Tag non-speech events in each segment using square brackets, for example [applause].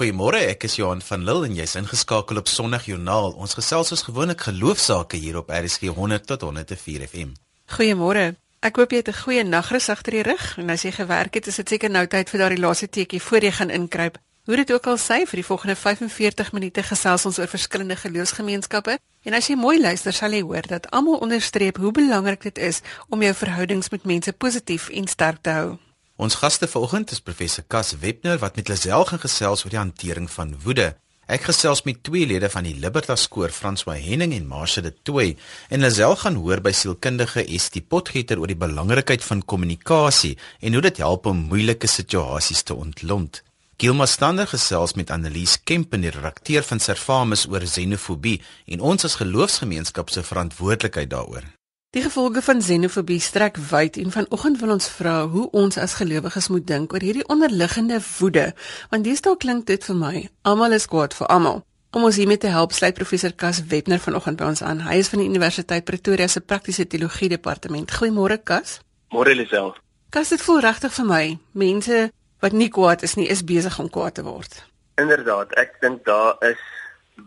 Goeiemôre, ek is Johan van Lille en jy's ingeskakel op Sondag Joernaal. Ons gesels soos gewoonlik geloofsaake hier op RSG 100 tot 104 FM. Goeiemôre. Ek hoop jy het 'n goeie nagrus agter die rug en as jy gewerk het, is dit seker nou tyd vir daardie laaste teetjie voor jy gaan inkruip. Hoe dit ook al sê, vir die volgende 45 minute gesels ons oor verskillende geloofsgemeenskappe en as jy mooi luister, sal jy hoor dat almal onderstreep hoe belangrik dit is om jou verhoudings met mense positief en sterk te hou. Ons gaste vanoggend is professor Cas Webner wat met Lisel gaan gesels oor die hantering van woede. Ek gesels met twee lede van die Libertas koor, François Henning en Marcia de Toey, en Lisel gaan hoor by sielkundige Estie Potgieter oor die belangrikheid van kommunikasie en hoe dit help om moeilike situasies te ontlont. Gilma Stander gesels met Annelies Kemp, die redakteur van Servamus oor xenofobie en ons as geloofsgemeenskap se verantwoordelikheid daaroor. Die gevolge van xenofobie strek wyd en vanoggend wil ons vra hoe ons as gelowiges moet dink oor hierdie onderliggende woede, want deesdae klink dit vir my almal is kwaad vir almal. Om ons hiermee te help, sluit professor Kas Webner vanoggend by ons aan. Hy is van die Universiteit Pretoria se praktiese teologie departement. Goeiemôre Kas. Môre Lisel. Kas, dit voel regtig vir my, mense wat nie kwaad is nie, is besig om kwaad te word. Inderdaad, ek dink daar is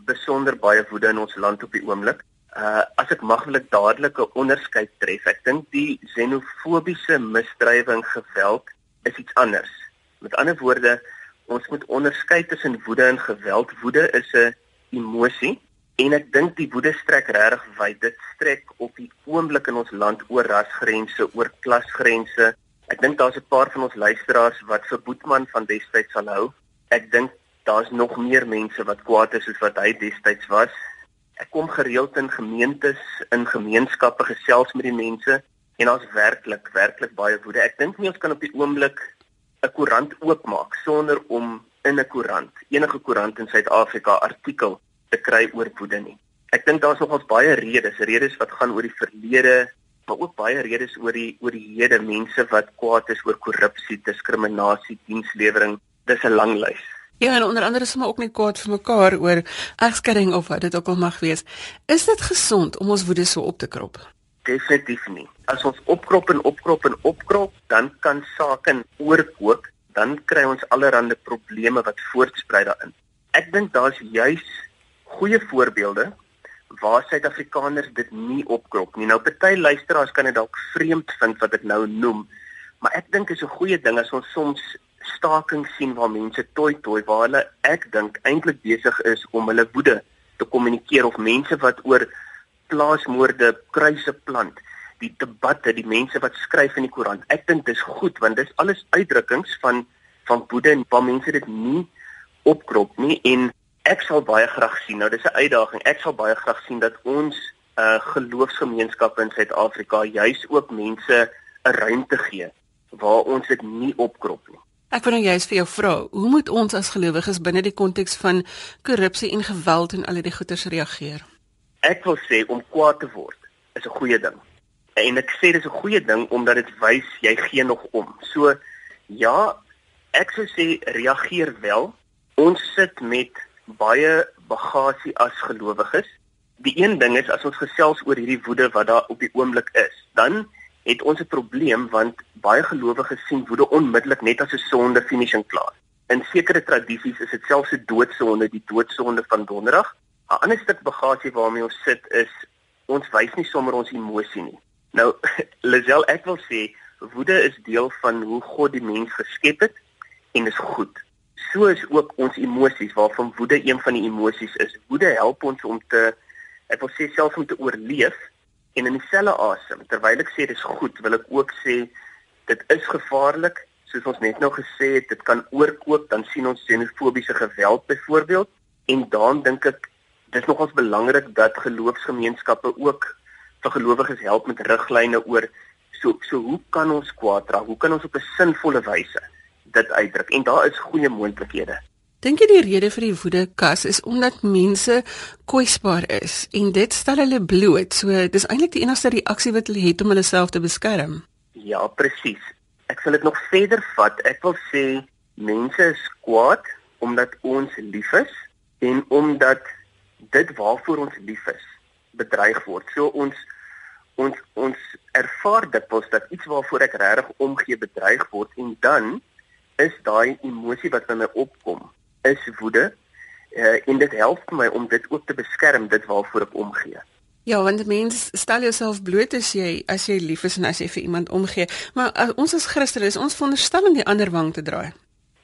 besonder baie woede in ons land op die oomblik. Uh as ek mag wil ek dadelik 'n onderskeid tref. Ek dink die xenofobiese misdrywe en geweld is iets anders. Met ander woorde, ons moet onderskei tussen woede en geweld. Woede is 'n emosie en ek dink die woede strek regtig wyd. Dit strek op die oomblik in ons land oor rasgrense, oor klasgrense. Ek dink daar's 'n paar van ons luisteraars wat vir Boetman van destyds sal hou. Ek dink daar's nog meer mense wat kwaad is as wat hy destyds was ek kom gereeld in gemeentes, in gemeenskappe gesels met die mense en daar's werklik, werklik baie woede. Ek dink nie ons kan op die oomblik 'n koerant oopmaak sonder om in 'n koerant, enige koerant in Suid-Afrika artikel te kry oor woede nie. Ek dink daar's nogals baie redes, redes wat gaan oor die verlede, maar ook baie redes oor die oor die hede, mense wat kwaad is oor korrupsie, diskriminasie, dienslewering. Dis 'n lang lys. Ja, en onder andere is hulle ook net kwaad vir mekaar oor egskeiding of wat dit ook al mag wees. Is dit gesond om ons woede so op te krop? Definitief nie. As ons opkrop en opkrop en opkrop, dan kan sake oorkook, dan kry ons allerlei probleme wat voortspruit daarin. Ek dink daar's juis goeie voorbeelde waar Suid-Afrikaners dit nie opkrop nie. Nou party luisteraars kan dit dalk vreemd vind wat ek nou noem, maar ek dink is 'n goeie ding as ons soms staking sien waar mense toi toi waar hulle ek dink eintlik besig is om hulle woede te kommunikeer of mense wat oor plaasmoorde kruise plant die debatte die mense wat skryf in die koerant ek dink dis goed want dis alles uitdrukkings van van woede en waar mense dit nie opkrop nie. En ek sal baie graag sien nou dis 'n uitdaging ek sal baie graag sien dat ons uh, geloofsgemeenskappe in Suid-Afrika juis ook mense 'n ruimte gee waar ons dit nie opkrop nie Ek wil nou juist vir jou vra, hoe moet ons as gelowiges binne die konteks van korrupsie en geweld en al die goeters reageer? Ek wil sê om kwaad te word is 'n goeie ding. En ek sê dis 'n goeie ding omdat dit wys jy gee nog om. So ja, ek sou sê reageer wel. Ons sit met baie bagasie as gelowiges. Die een ding is as ons gesels oor hierdie woede wat daar op die oomblik is, dan het ons 'n probleem want baie gelowiges sien woede onmiddellik net as 'n sonde finishing klaar. In sekere tradisies is dit selfs 'n doodsonde, die doodsonde van donderdag. 'n Ander stuk bagasie waarmee ons sit is ons wys nie sommer ons emosie nie. Nou [laughs] Lisel, ek wil sê woede is deel van hoe God die mens geskep het en is goed. So is ook ons emosies waarvan woede een van die emosies is. Woede help ons om te ek wil sê selfs om te oorleef En in dieselfde asem, terwyl ek sê dis goed, wil ek ook sê dit is gevaarlik, soos ons net nou gesê het, dit kan oorkoop, dan sien ons xenofobiese geweld byvoorbeeld en dan dink ek dis nogals belangrik dat geloofsgemeenskappe ook vir gelowiges help met riglyne oor so so hoe kan ons kwaad raak? Hoe kan ons op 'n sinvolle wyse dit uitdruk? En daar is goeie moontlikhede. Dink jy die rede vir die woedekas is omdat mense kwesbaar is en dit stel hulle bloot. So dis eintlik die enigste reaksie wat hulle het om hulle self te beskerm. Ja, presies. Ek sal dit nog verder vat. Ek wil sê mense is kwaad omdat ons lief is en omdat dit waarvoor ons lief is bedreig word. So ons ons ons ervaar dit pos dat iets waarvoor ek regtig omgee bedreig word en dan is daai emosie wat in my opkom is woede. Uh, en dit help my om dit ook te beskerm dit waarvoor ek omgee. Ja, want mens stel jouself bloot as jy as jy lief is en as jy vir iemand omgee. Maar as, ons as Christene is ons veronderstel om die ander wang te draai.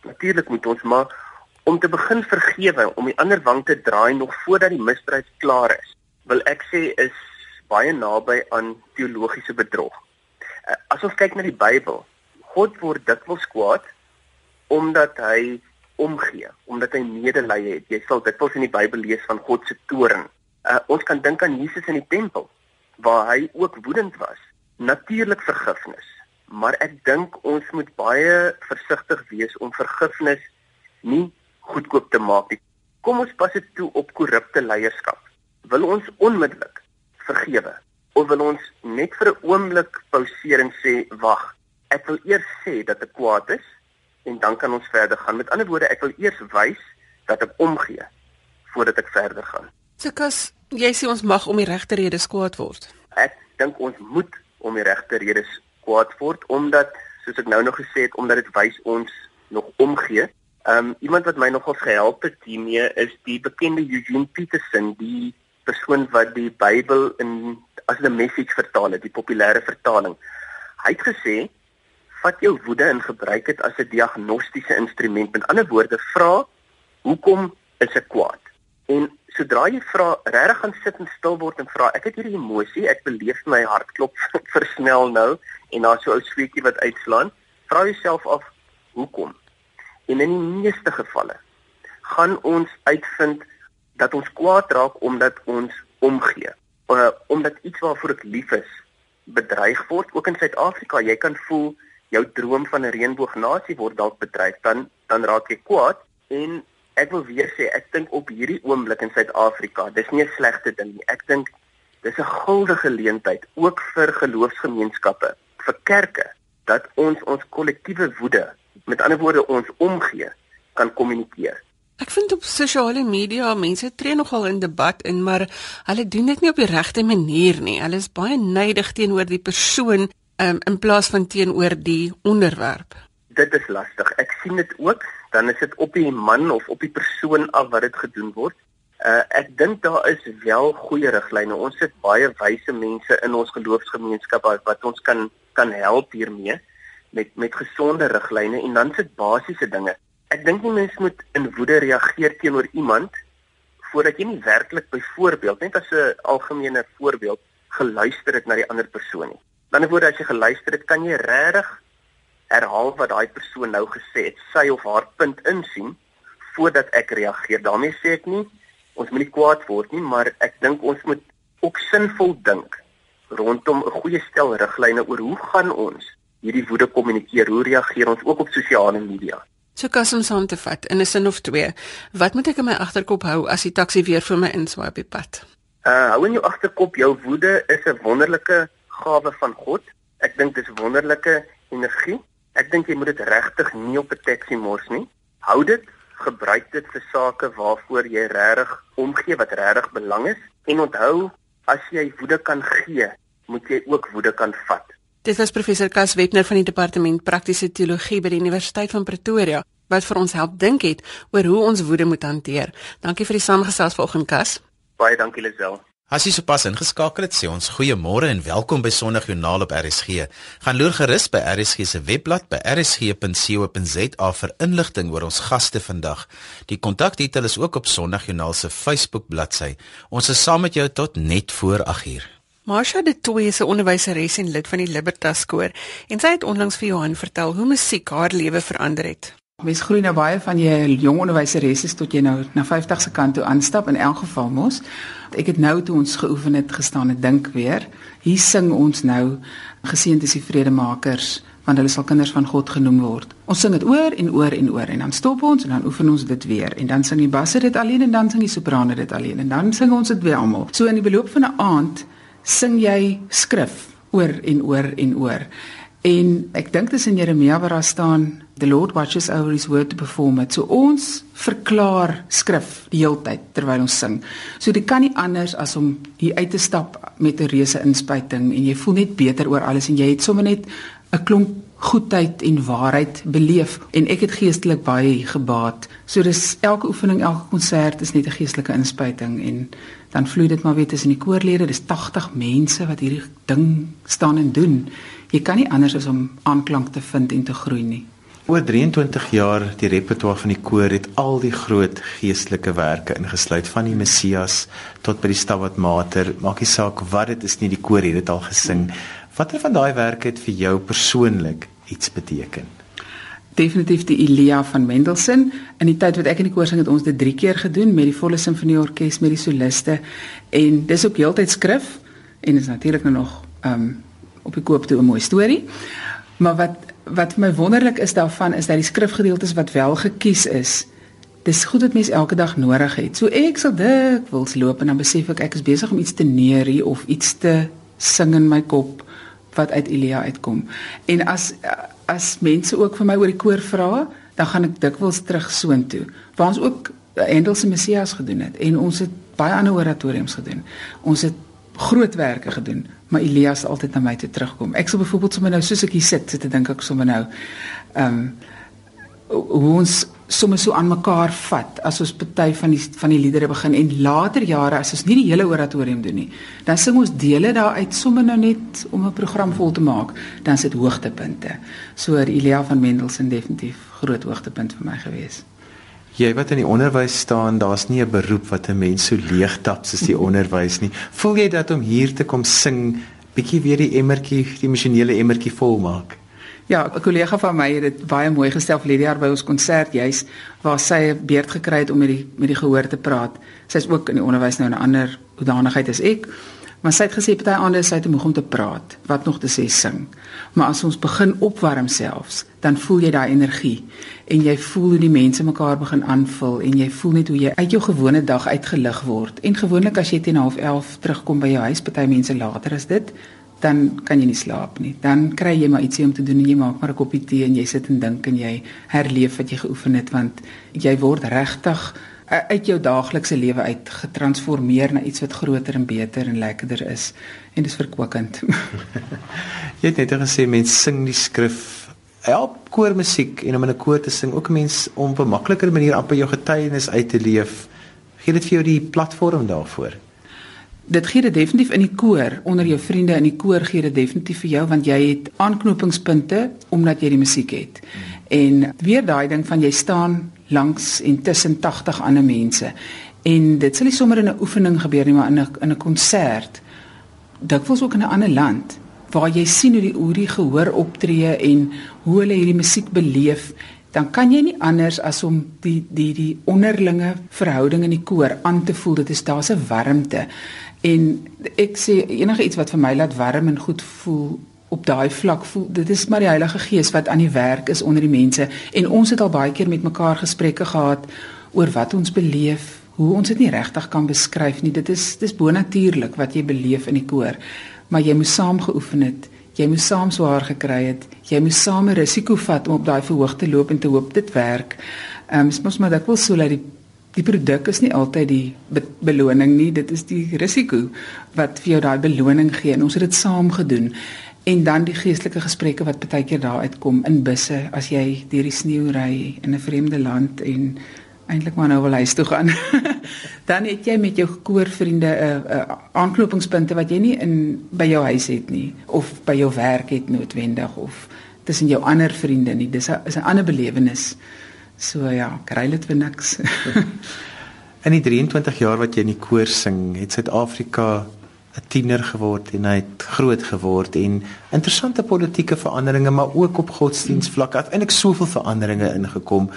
Natuurlik moet ons maar om te begin vergewe, om die ander wang te draai nog voordat die misdrijf klaar is. Wil ek sê is baie naby aan teologiese bedrog. Eh, as ons kyk na die Bybel, God word dikwels kwaad omdat hy omgee, omdat hy medelee het. Jy sal dikwels in die Bybel lees van God se toorn. Uh, ons kan dink aan Jesus in die tempel waar hy ook woedend was. Natuurlik vergifnis, maar ek dink ons moet baie versigtig wees om vergifnis nie goedkoop te maak nie. Kom ons pas dit toe op korrupte leierskap. Wil ons onmiddellik vergewe of wil ons net vir 'n oomblik pauseer en sê wag ek wil eers sê dat ek kwaad is en dan kan ons verder gaan. Met ander woorde ek wil eers wys dat ek omgee voordat ek verder gaan. Sikas jy sê ons mag om die regte redes kwaad word. Ek dink ons moet om die regte redes kwaad word omdat soos ek nou nog gesê het omdat dit wys ons nog omgee. Um iemand wat my nogal gehelp het hiermee is die bekende Eugene Peterson, die persoon wat die Bybel in as 'n message vertaal het, die populêre vertaling. Hy het gesê: "Vat jou woede en gebruik dit as 'n diagnostiese instrument. Met ander woorde, vra: Hoekom is ek kwaad?" En sodra jy vra, regtig gaan sit en stil word en vra: "Ek het hierdie emosie, ek beleef my hartklop [laughs] versnel nou en daar's so 'n ou sweetjie wat uitslaan." Vra jouself af: Hoekom? En in die meeste gevalle gaan ons uitvind dat ons kwaad raak omdat ons omgee. Uh, omdat iets waarvoor ek lief is bedreig word ook in Suid-Afrika. Jy kan voel jou droom van 'n reënboognasie word dalk bedreig, dan dan raak jy kwaad en ek wil weer sê ek dink op hierdie oomblik in Suid-Afrika, dis nie 'n slegte ding nie. Ek dink dis 'n guldige geleentheid ook vir geloofsgemeenskappe, vir kerke dat ons ons kollektiewe woede met ander woorde ons omgee kan kommunikeer. Ek vind op sosiale media mense tree nogal in debat in, maar hulle doen dit nie op die regte manier nie. Hulle is baie neidig teenoor die persoon um, in plaas van teenoor die onderwerp. Dit is lastig. Ek sien dit ook, dan is dit op die man of op die persoon af wat dit gedoen word. Uh, ek dink daar is wel goeie riglyne. Ons het baie wyse mense in ons geloofsgemeenskap wat ons kan kan help hiermee met met gesonde riglyne en dan sit basiese dinge. Ek dink nie mens moet in woede reageer teenoor iemand voordat jy nie werklik byvoorbeeld net as 'n algemene voorbeeld geluister het na die ander persoon nie. Dan word as jy geluister het, kan jy regtig herhaal wat daai persoon nou gesê het, sy of haar punt insien voordat ek reageer. daarmee sê ek nie ons moet nie kwaad word nie, maar ek dink ons moet ook sinvol dink rondom 'n goeie stel riglyne oor hoe gaan ons hierdie woede kommunikeer? Hoe reageer ons ook op sosiale media? So kasom saam te vat in 'n sin of twee. Wat moet ek in my agterkop hou as die taxi weer vir my inswaai op die pad? Uh hou in jou agterkop jou woede is 'n wonderlike gawe van God. Ek dink dis wonderlike energie. Ek dink jy moet dit regtig nie op 'n taxi mors nie. Hou dit, gebruik dit vir sake waarvoor jy regtig omgee wat regtig belang is en onthou as jy woede kan gee, moet jy ook woede kan vat. Dit was professor Kas Webner van die departement praktiese teologie by die Universiteit van Pretoria wat vir ons help dink het oor hoe ons woede moet hanteer. Dankie vir die samegesels vanoggend Kas. Baie dankie Lisel. As jy sopas ingeskakel het, sê ons goeiemôre en welkom by Sondagjoernaal op RSG. Gaan loer gerus by RSG se webblad by rsg.co.za vir inligting oor ons gaste vandag. Die kontakdetail is ook op Sondagjoernaal se Facebook bladsy. Ons is saam met jou tot net voor 8uur. Marsha de Toey is 'n onderwyseres en lid van die Libertas koor en sy het onlangs vir Johan vertel hoe musiek haar lewe verander het. Mens groei nou baie van jy jong onderwyseres tot jy nou na 50 se kant toe aanstap in elk geval mos. Ek het nou toe ons geoefen het gestaan en dink weer, hier sing ons nou geseënd is die vredemakers want hulle sal kinders van God genoem word. Ons sing dit oor en oor en oor en dan stop ons en dan oefen ons dit weer en dan sing die basse dit alleen en dan sing die soprane dit alleen en dan sing ons dit weer almal. So in die beloop van 'n aand sing jy skrif oor en oor en oor. En ek dink dis in Jeremia waar daar staan the Lord watches over his word to perform it. So ons verklaar skrif die hele tyd terwyl ons sing. So dit kan nie anders as om hier uit te stap met 'n reuse inspuiting en jy voel net beter oor alles en jy het sommer net 'n klomp goedheid en waarheid beleef en ek het geestelik baie gebaat. So dis elke oefening, elke konsert is net 'n geestelike inspuiting en dan vloei dit maar weer tussen die koorlede. Dis 80 mense wat hierdie ding staan en doen. Jy kan nie anders as om aanklank te vind en te groei nie. Oor 23 jaar die repertoire van die koor het al die groot geestelike werke ingesluit van die Messias tot by die Stabat Mater. Maak nie saak wat dit is nie, die koor het dit al gesing. Watter van daai werke het vir jou persoonlik iets beteken? Definitief die Elia van Mendelssohn. In die tyd wat ek in die koor sing het ons dit 3 keer gedoen met die volle simfonieorkes met die soliste en dis ook heeltyd skrif en is natuurlik nou nog um op die koop toe 'n mooi storie. Maar wat wat vir my wonderlik is daarvan is dat die skrifgedeeltes wat wel gekies is Dis goed dat mens elke dag nodig het. So ek sal dit wils loop en dan besef ek ek is besig om iets te neerie of iets te sing in my kop wat uit Elia uitkom. En as as mense ook vir my oor die koor vra, dan gaan ek dikwels terug soontoe. Waar ons ook Handel se Messias gedoen het en ons het baie ander oratoriums gedoen. Ons het grootwerke gedoen, maar Elias altyd na my toe terugkom. Ek sal byvoorbeeld sommer nou soos ek hier sit, sit te dink ek sommer nou ehm um, hoe ons sommer so aan mekaar vat as ons party van die van die liedere begin en later jare as ons nie die hele oratorium doen nie dan sing ons dele daaruit sommer nou net om 'n program vol te maak dan sit hoogtepunte so Elia van Mendelssohn definitief groot hoogtepunt vir my gewees jy wat in die onderwys staan daar's nie 'n beroep wat 'n mens so leeg tap soos die [laughs] onderwys nie voel jy dat om hier te kom sing bietjie weer die emmertjie die emosionele emmertjie volmaak Ja, 'n kollega van my het dit baie mooi gestel vir jaar by ons konsert juis waar sy 'n beurt gekry het om met die met die gehoor te praat. Sy's ook in die onderwys nou 'n ander hoedanigheid as ek. Maar sy het gesê party ander sy het moeg om te praat, wat nog te sê sing. Maar as ons begin opwarm selfs, dan voel jy daai energie en jy voel hoe die mense mekaar begin aanvul en jy voel net hoe jy uit jou gewone dag uitgelig word. En gewoonlik as jy teen 11:30 terugkom by jou huis, party mense later as dit, dan kan jy nie slaap nie. Dan kry jy maar ietsie om te doen en jy maak maar 'n koppie tee en jy sit en dink en jy herleef wat jy geoefen het want jy word regtig uit jou daaglikse lewe uit getransformeer na iets wat groter en beter en lekkerder is en dis verkwikkend. [laughs] jy het net gesê mense sing die skrif help koormusiek en om in 'n koor te sing ook 'n mens om op 'n makliker manier amper jou getuienis uit te leef. Gee dit vir jou die platform daarvoor dit gee dit definitief in die koor onder jou vriende in die koor gee dit definitief vir jou want jy het aanknopingspunte omdat jy die musiek het. En weer daai ding van jy staan langs en tussen 80 ander mense. En dit sal nie sommer in 'n oefening gebeur nie, maar in 'n in 'n konsert. Dikwels ook in 'n ander land waar jy sien hoe die hoe die gehoor optree en hoe hulle hierdie musiek beleef dan kan jy nie anders as om die die die onderlinge verhouding in die koor aan te voel dit is daar's 'n warmte En ek sê enige iets wat vir my laat warm en goed voel op daai vlak voel dit is maar die Heilige Gees wat aan die werk is onder die mense. En ons het al baie keer met mekaar gesprekke gehad oor wat ons beleef hoe ons dit nie regtig kan beskryf nie. Dit is dis bonatuurlik wat jy beleef in die koor. Maar jy moet saam geoefen het jy moet saam swaar gekry het jy moet saam 'n risiko vat om op daai verhoog te loop en te hoop dit werk. Ehm um, mos maar dit wil so dat die die produk is nie altyd die be beloning nie, dit is die risiko wat vir jou daai beloning gee en ons het dit saam gedoen. En dan die geestelike gesprekke wat baie keer daar uitkom in busse as jy deur die sneeu ry in 'n vreemde land en eintlik maar nou wil huis toe gaan. [laughs] dan het jy met jou koorvriende 'n uh, uh, aanknopingspunte wat jy nie in by jou huis het nie of by jou werk het noodwendig of tussen jou ander vriende nie. Dis 'n is 'n ander belewenis. So ja, kry dit vir niks. [laughs] in die 23 jaar wat jy in die koor sing, het Suid-Afrika 'n tiener geword en hy het groot geword en interessante politieke veranderinge maar ook op godsdienstvlak het eintlik soveel veranderinge ingekom.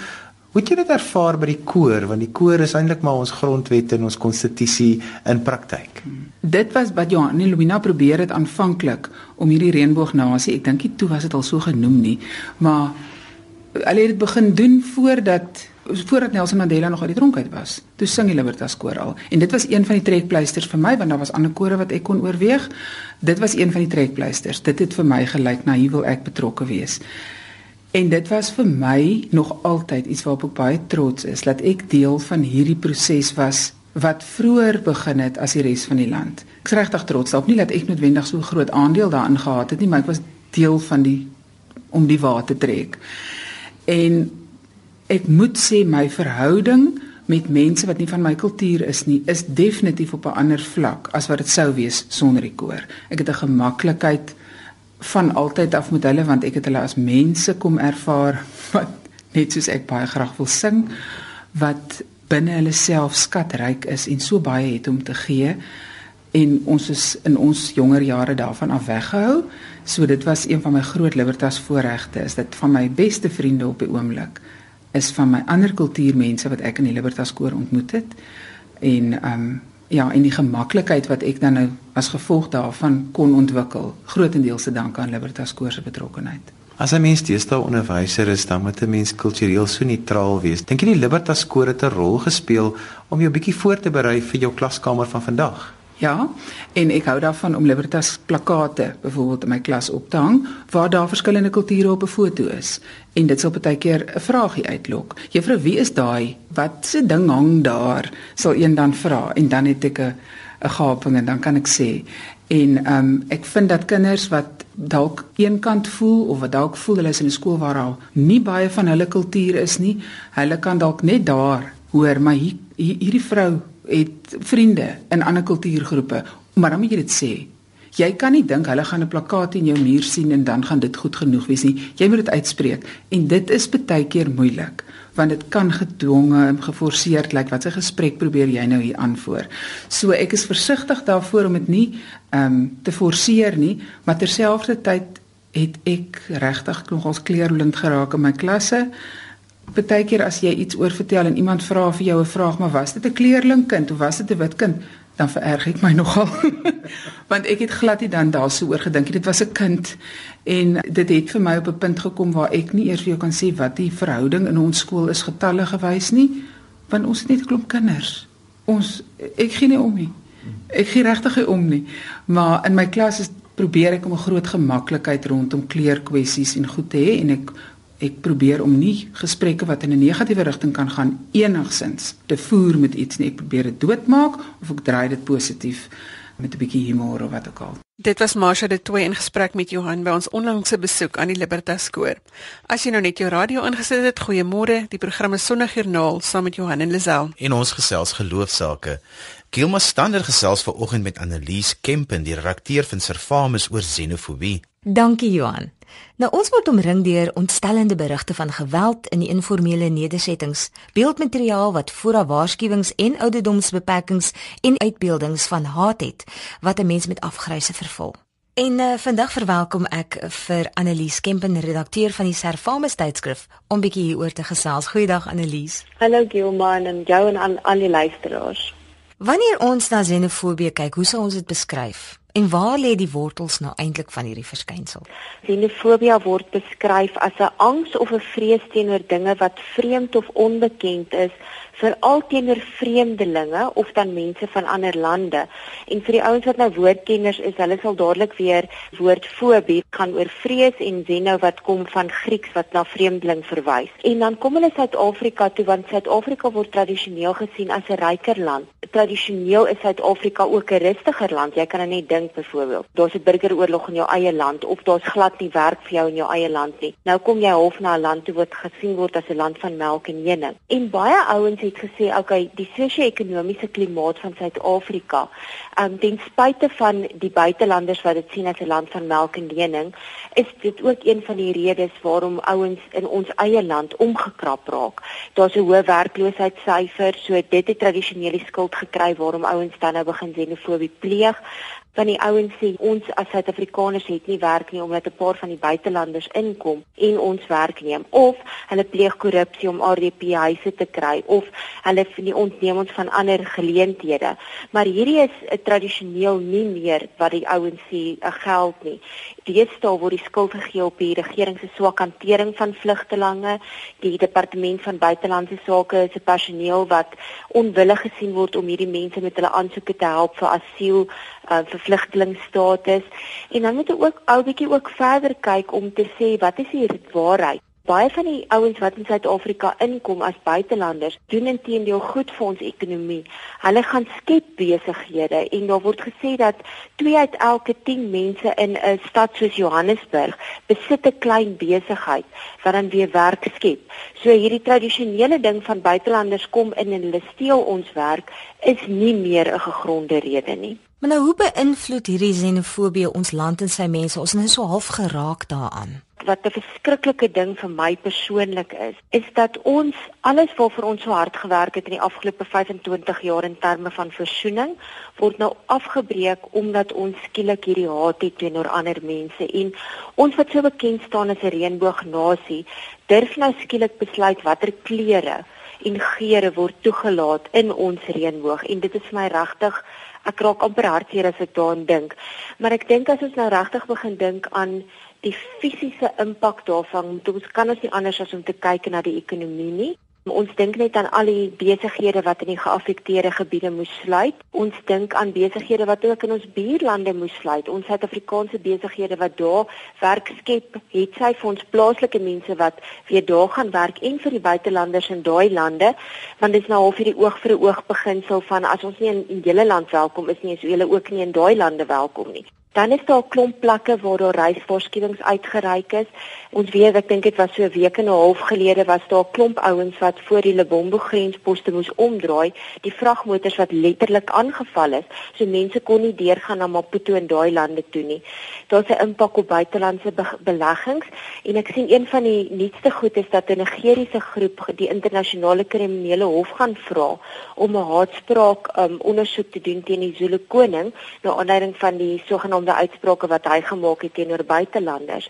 Hoe het jy dit ervaar by die koor want die koor is eintlik maar ons grondwet en ons konstitusie in praktyk. Dit was wat Johan en Lumina probeer het aanvanklik om hierdie reënboognasie, ek dink dit toe was dit al so genoem nie, maar hulle het dit begin doen voordat voordat Nelson Mandela nog uit die tronk uit was. Toe sing die Libertas koor al en dit was een van die trekpleisters vir my want daar was ander kore wat ek kon oorweeg. Dit was een van die trekpleisters. Dit het vir my gelyk na hier wil ek betrokke wees. En dit was vir my nog altyd iets waarop ek baie trots is dat ek deel van hierdie proses was wat vroeër begin het as die res van die land. Ek is regtig trots daarop nie dat ek noodwendig so groot aandeel daarin gehad het nie, maar ek was deel van die om die wa te trek. En ek moet sê my verhouding met mense wat nie van my kultuur is nie, is definitief op 'n ander vlak as wat dit sou wees sonder die koor. Ek het 'n gemaklikheid van altyd af met hulle want ek het hulle as mense kom ervaar [laughs] wat net soos ek baie graag wil sing wat binne hulle self skatryk is en so baie het om te gee en ons is in ons jonger jare daarvan af weggehou. So dit was een van my groot libertas voorregte is dit van my beste vriende op die oomblik is van my ander kultuurmense wat ek in die Libertas koor ontmoet het. En ehm um, ja, en die gemaklikheid wat ek dan nou as gevolg daarvan kon ontwikkel, grootendeels te danke aan Libertas koor se betrokkeheid. As 'n mens deesdae onderwyser is, dan moet 'n mens kultureel so neutraal wees. Dink jy die Libertas koor het 'n rol gespeel om jou bietjie voor te berei vir jou klaskamer van vandag? Ja, en ek hou daarvan om Libertas plakate byvoorbeeld in my klas op te hang waar daar verskillende kulture op 'n foto is. En dit sal baie keer 'n vragie uitlok. Juffrou, wie is daai? Wat se ding hang daar? Sal een dan vra en dan het ek 'n 'n gaping en dan kan ek sê en um, ek vind dat kinders wat dalk eenkant voel of wat dalk voel hulle is in 'n skool waar al nie baie van hulle kultuur is nie, hulle kan dalk net daar hoor maar hier, hier hierdie vrou het vriende in ander kultuurgroepe, maar dan moet jy dit sê. Jy kan nie dink hulle gaan 'n plakkaat in jou muur sien en dan gaan dit goed genoeg wees nie. Jy moet dit uitspreek en dit is baie keer moeilik want dit kan gedwonge en geforseerd lyk like, wat 'n gesprek probeer jy nou hier aanvoer. So ek is versigtig daarvoor om dit nie ehm um, te forceer nie, maar terselfdertyd het ek regtig nogals kleurblind geraak in my klasse. Partykeer as jy iets oor vertel en iemand vra vir jou 'n vraag, maar was dit 'n kleerlingkind of was dit 'n wit kind? Dan vererg ek my [laughs] nogal. Want ek het glad nie dan daarso oor gedink nie. Dit was 'n kind en dit het vir my op 'n punt gekom waar ek nie eers vir jou kan sê wat die verhouding in ons skool is getalle gewys nie, want ons het net 'n klomp kinders. Ons ek gee nie om nie. Ek gee regtig nie om nie. Maar in my klas is probeer ek om 'n groot gemaklikheid rondom kleurkwessies en goed te hê en ek ek probeer om nie gesprekke wat in 'n negatiewe rigting kan gaan enigsins te voer met iets nie. Ek probeer dit doodmaak of ek draai dit positief met 'n bietjie humor of wat ook al. Dit was Marsha de Toey in gesprek met Johan by ons onlangse besoek aan die Libertas koor. As jy nou net jou radio ingesit het, goeiemôre. Die program is Sondagjoernaal saam met Johan en Lisel. En ons gesels geloofsaake. Gilma Stander gesels vanoggend met Annelies Kempen, die redakteur van Servamus oor xenofobie. Dankie Johan. Nou ons word omring deur ontstellende berigte van geweld in die informele nedersettings, beeldmateriaal wat vooraf waarskuwings en ouderdomsbeperkings en uitbeeldings van haat het wat 'n mens met afgryse vervul. En uh, vandag verwelkom ek vir Annelies Kempen, redakteur van die Servamus tydskrif, om bietjie hieroor te gesels. Goeiedag Annelies. Hallo Gilman en jou en aan al die luisteraars. Wanneer ons na xenofobie kyk, hoe sou ons dit beskryf? En waar lê die wortels nou eintlik van hierdie verskynsel? Xenofobie word beskryf as 'n angs of 'n vrees teenoor dinge wat vreemd of onbekend is veral teenoor vreemdelinge of dan mense van ander lande. En vir die ouens wat nou woordkenners is, hulle sal dadelik weer woordfobie gaan oor vrees en xeno wat kom van Grieks wat na vreemdeling verwys. En dan kom hulle Suid-Afrika toe want Suid-Afrika word tradisioneel gesien as 'n ryker land. Tradisioneel is Suid-Afrika ook 'n rustiger land. Jy kan nou net dink byvoorbeeld, daar's 'n burgeroorlog in jou eie land of daar's glad nie werk vir jou in jou eie land nie. Nou kom jy half na 'n land toe wat gesien word as 'n land van melk en honing. En baie ouens het gesê, okay, die sosio-ekonomiese klimaat van Suid-Afrika, um, ten spyte van die buitelanders wat dit sien as 'n land van melk en honing, is dit ook een van die redes waarom ouens in ons eie land omgekrap raak. Daar's 'n hoë werkloosheidssyfer, so dit het tradisioneel die skuld gekry waarom ouens dan nou begin xenofobie pleeg van die ouens sê ons as Suid-Afrikaners het nie werk nie omdat 'n paar van die buitelanders inkom en ons werk neem of hulle pleeg korrupsie om RDP huise te kry of hulle nie ontneem ons van ander geleenthede. Maar hierdie is 'n tradisioneel nie meer wat die ouens sê 'n geld nie deesdae word die skuld gegee op die regering se swak hantering van vlugtelinge die departement van buitelandse sake se personeel wat onwillig gesien word om hierdie mense met hulle aansoeke te help vir asiel uh, vir vlugtelingstatus. En dan moet jy ook ou bietjie ook verder kyk om te sê wat is die waarheid Baie van die ouens wat in Suid-Afrika inkom as buitelanders, doen intedeel goed vir ons ekonomie. Hulle gaan skep besighede en daar word gesê dat 2 uit elke 10 mense in 'n stad soos Johannesburg besit 'n klein besigheid wat dan weer werk skep. So hierdie tradisionele ding van buitelanders kom in en hulle steel ons werk is nie meer 'n gegronde rede nie. Maar nou hoe beïnvloed hierdie xenofobie ons land en sy mense? Ons is nou so half geraak daaraan wat 'n verskriklike ding vir my persoonlik is, is dat ons alles waarvoor ons so hard gewerk het in die afgelope 25 jaar in terme van versoening, word nou afgebreek omdat ons skielik hierdie haat het teenoor ander mense en ons wat so bekend staan as 'n reënboognasie, durf nou skielik besluit watter kleure en geure word toegelaat in ons reënboog en dit is vir my regtig ek raak amper hartseer as ek daaraan dink. Maar ek dink as ons nou regtig begin dink aan die fisiese impak daarvan moet ons kan ons nie anders as om te kyk na die ekonomie nie. Ons dink net aan al die besighede wat in die geaffekteerde gebiede moes sluit. Ons dink aan besighede wat ook in ons buurlande moes sluit. Ons Suid-Afrikaanse besighede wat daar werk skep, het sy vir ons plaaslike mense wat weer daar gaan werk en vir die buitelanders in daai lande, want dit is nou al vir die oog vir 'n oog beginsel van as ons nie in die hele land welkom is nie, is hulle ook nie in daai lande welkom nie. Dan is daar 'n klomp plekke waar daar reisvoorskrywings uitgereik is. Ons weet, ek dink dit was so 'n week en 'n half gelede was daar 'n klomp ouens wat voor die Lebombo grensposte moes omdraai, die vragmotors wat letterlik aangeval is. So mense kon nie deurgaan na Maputo en daai lande toe nie. Daar's 'n impak op buitelandse be beleggings en ek sien een van die nuutste goed is dat 'n Nigeriese groep die internasionale kriminele hof gaan vra om 'n haatspraak um, ondersoek te doen teen die Zulu koning na aanleiding van die sogenaamde die uitsprake wat hy gemaak het teenoor buitelanders.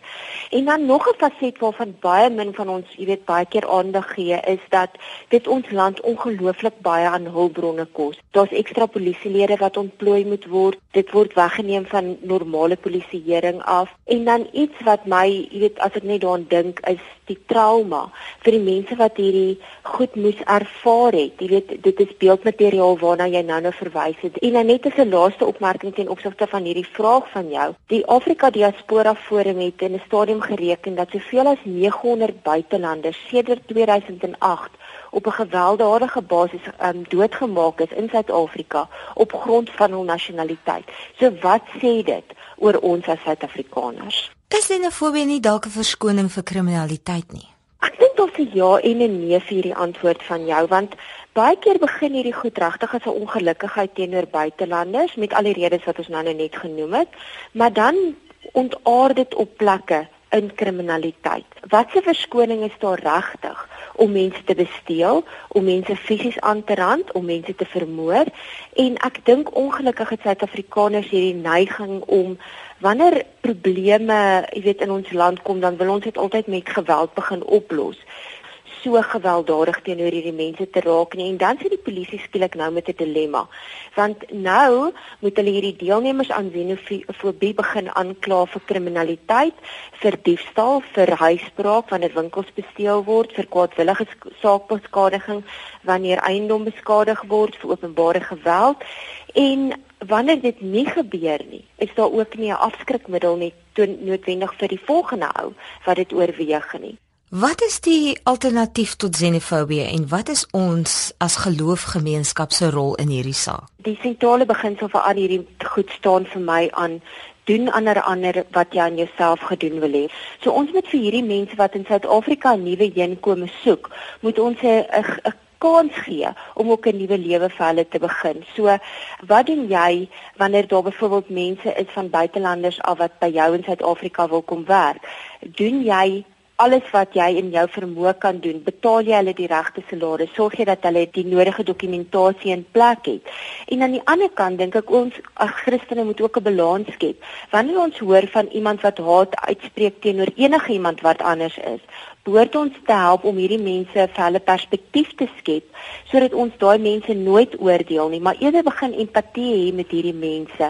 En dan nog 'n faset waarvan baie min van ons, jy weet, baie keer aandag gee, is dat dit ons land ongelooflik baie aan hulpbronne kos. Daar's ekstra polisielede wat ontplooi moet word. Dit word weggeneem van normale polisieering af. En dan iets wat my, jy weet, as ek net daaraan dink, is die trauma vir die mense wat hierdie goed moes ervaar het. Jy weet, dit is beeldmateriaal waarna jy nou nou verwys het. En dan net as 'n laaste opmerking ten opsigte van hierdie vraag vraag van jou. Die Afrika Diaspora Forum het in 'n stadium gereken dat soveel as 900 buitelanders sedert 2008 op 'n gewelddadige basis um, doodgemaak is in Suid-Afrika op grond van hul nasionaliteit. So wat sê dit oor ons as Suid-Afrikaners? Is xenofobie nie dalk 'n verskoning vir kriminaliteit nie? Ek dink dit is ja en 'n nee vir hierdie antwoord van jou want Baie keer begin hierdie goed regtig as 'n ongelukkigheid teenoor buitelanders met al die redes wat ons nou net genoem het, maar dan ontaard dit op plekke in kriminaliteit. Wat 'n verskoning is daar regtig om mense te besteel, om mense fisies aan te rand, om mense te vermoor en ek dink ongelukkig het Suid-Afrikaners hierdie neiging om wanneer probleme, jy weet in ons land kom, dan wil ons dit altyd met geweld begin oplos so gewelddadig teenoor hierdie mense te raak nie. En dan sit die polisie skielik nou met 'n dilemma. Want nou moet hulle hierdie deelnemers aan xenofobie begin aankla vir kriminaliteit vir diefstal vir huisbraak wanneer winkels gesteel word vir kwaadwillige saakbeskadiging wanneer eiendom beskadig word vir openbare geweld. En wanneer dit nie gebeur nie is daar ook nie 'n afskrikmiddel nie noodwendig vir die volgende ou wat dit oorweeg nie Wat is die alternatief tot xenofobie en wat is ons as geloofgemeenskap se rol in hierdie saak? Die sentrale beginsel vir al hierdie goed staan vir my aan doen ander ander wat jy aan jouself gedoen wil hê. So ons moet vir hierdie mense wat in Suid-Afrika 'n nuwe inkome soek, moet ons 'n 'n kans gee om ook 'n nuwe lewe vir hulle te begin. So, wat doen jy wanneer daar byvoorbeeld mense is van buitelanders af wat by jou in Suid-Afrika wil kom werk? Doen jy alles wat jy in jou vermoë kan doen, betaal jy hulle die regte salaris, sorg jy dat hulle die nodige dokumentasie in plek het. En aan die ander kant dink ek ons as Christene moet ook 'n balans skep. Wanneer ons hoor van iemand wat haat uitspreek teenoor enige iemand wat anders is, behoort ons te help om hierdie mense vir hulle perspektief te skep sodat ons daai mense nooit oordeel nie, maar eerder begin empatie hê met hierdie mense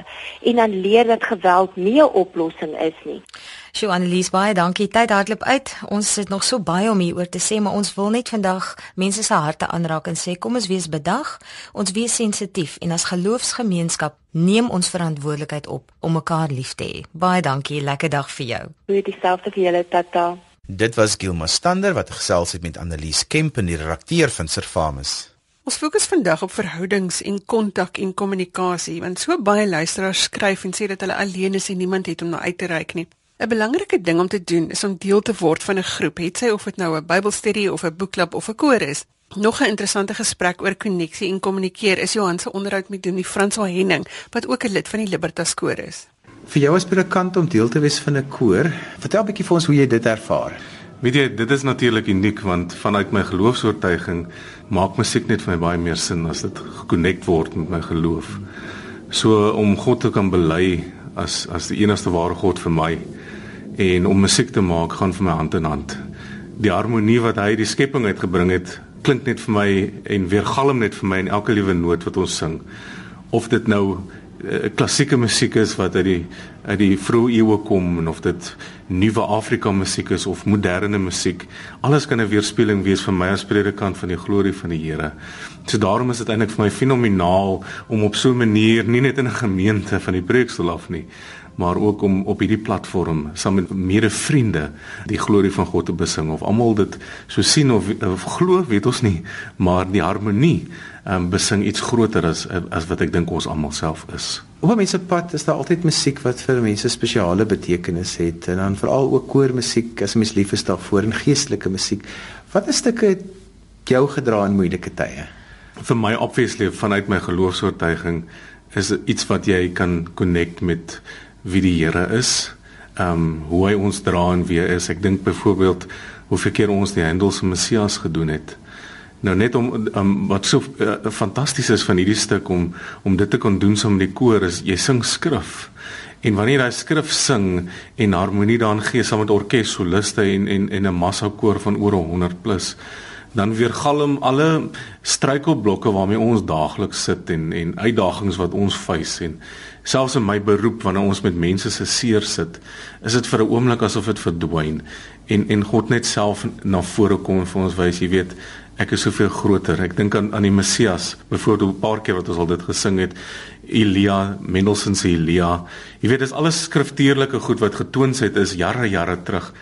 en dan leer dat geweld nie 'n oplossing is nie. Sjoe Annelies baie dankie. Tyd hardloop uit. Ons het nog so baie om hieroor te sê, maar ons wil net vandag mense se harte aanraak en sê kom ons wees bedag, ons wees sensitief en as geloofsgemeenskap neem ons verantwoordelikheid op om mekaar lief te hê. Baie dankie. Lekker dag vir jou. Goeie dieselfde vir julle tata. Dit was Gilma Stander wat gesels het met Annelies Kemp en die redakteur van Servamus. Ons fokus vandag op verhoudings en kontak en kommunikasie want so baie luisteraars skryf en sê dat hulle alleen is en niemand het om na uit te reik nie. 'n Belangrike ding om te doen is om deel te word van 'n groep, het sy of dit nou 'n Bybelstudie of 'n boekklub of 'n koor is. Nog 'n interessante gesprek oor koneksie en kommunikeer is Johan se onderhoud met Dominee Franswa Henning, wat ook 'n lid van die Libertas koor is. Vir jou as predikant om deel te wees van 'n koor, vertel 'n bietjie vir ons hoe jy dit ervaar. Weet jy, dit is natuurlik uniek want vanuit my geloofsoortuiging maak musiek net vir my baie meer sin as dit gekonnekt word met my geloof. So om God te kan bely as as die enigste ware God vir my en om musiek te maak gaan vir my hand in hand. Die harmonie wat hy die skepping uitgebring het, klink net vir my en weergalm net vir my in elke liewe noot wat ons sing. Of dit nou klassieke musiek is wat uit die uit die vroeë eeue kom en of dit nuwe Afrika musiek is of moderne musiek alles kan 'n weerspieëling wees van my as predikant van die glorie van die Here. So daarom is dit eintlik vir my fenomenaal om op so 'n manier nie net in 'n gemeente van die preekstoel af nie maar ook om op hierdie platform saam met mede vriende die glorie van God te besing of almal dit so sien of, of glo weet ons nie maar die harmonie um, besing iets groter as as wat ek dink ons almal self is. Op 'n mens se pad is daar altyd musiek wat vir mense spesiale betekenis het en dan veral ook koormusiek as 'n mens lief is daarvoor en geestelike musiek. Wat is stukke jou gedra in moeilike tye? Vir my obviously vanuit my geloofsoortuiging is iets wat jy kan connect met wie die Here is. Ehm um, hoe hy ons dra en wie hy is. Ek dink byvoorbeeld hoe verkeer ons die Hendels se Messias gedoen het. Nou net om um, wat so uh, fantasties is van hierdie stuk om om dit te kon doen saam met die koor is jy sing skrif. En wanneer jy skrif sing en harmonie daarin gee saam met orkes soliste en en en 'n massa koor van oor 100 plus dan weergalm alle struikelblokke waarmee ons daagliks sit en en uitdagings wat ons face en selfs in my beroep wanneer ons met mense se seer sit is dit vir 'n oomblik asof dit verdwyn en en God net self na vore kom en vir ons wys jy weet ek is soveel groter. Ek dink aan aan die Messias, byvoorbeeld 'n paar keer wat ons al dit gesing het. Elia, Mendelssohn se Elia. Jy weet, dis alles skriftuurlike goed wat getoon het is jare jare terug.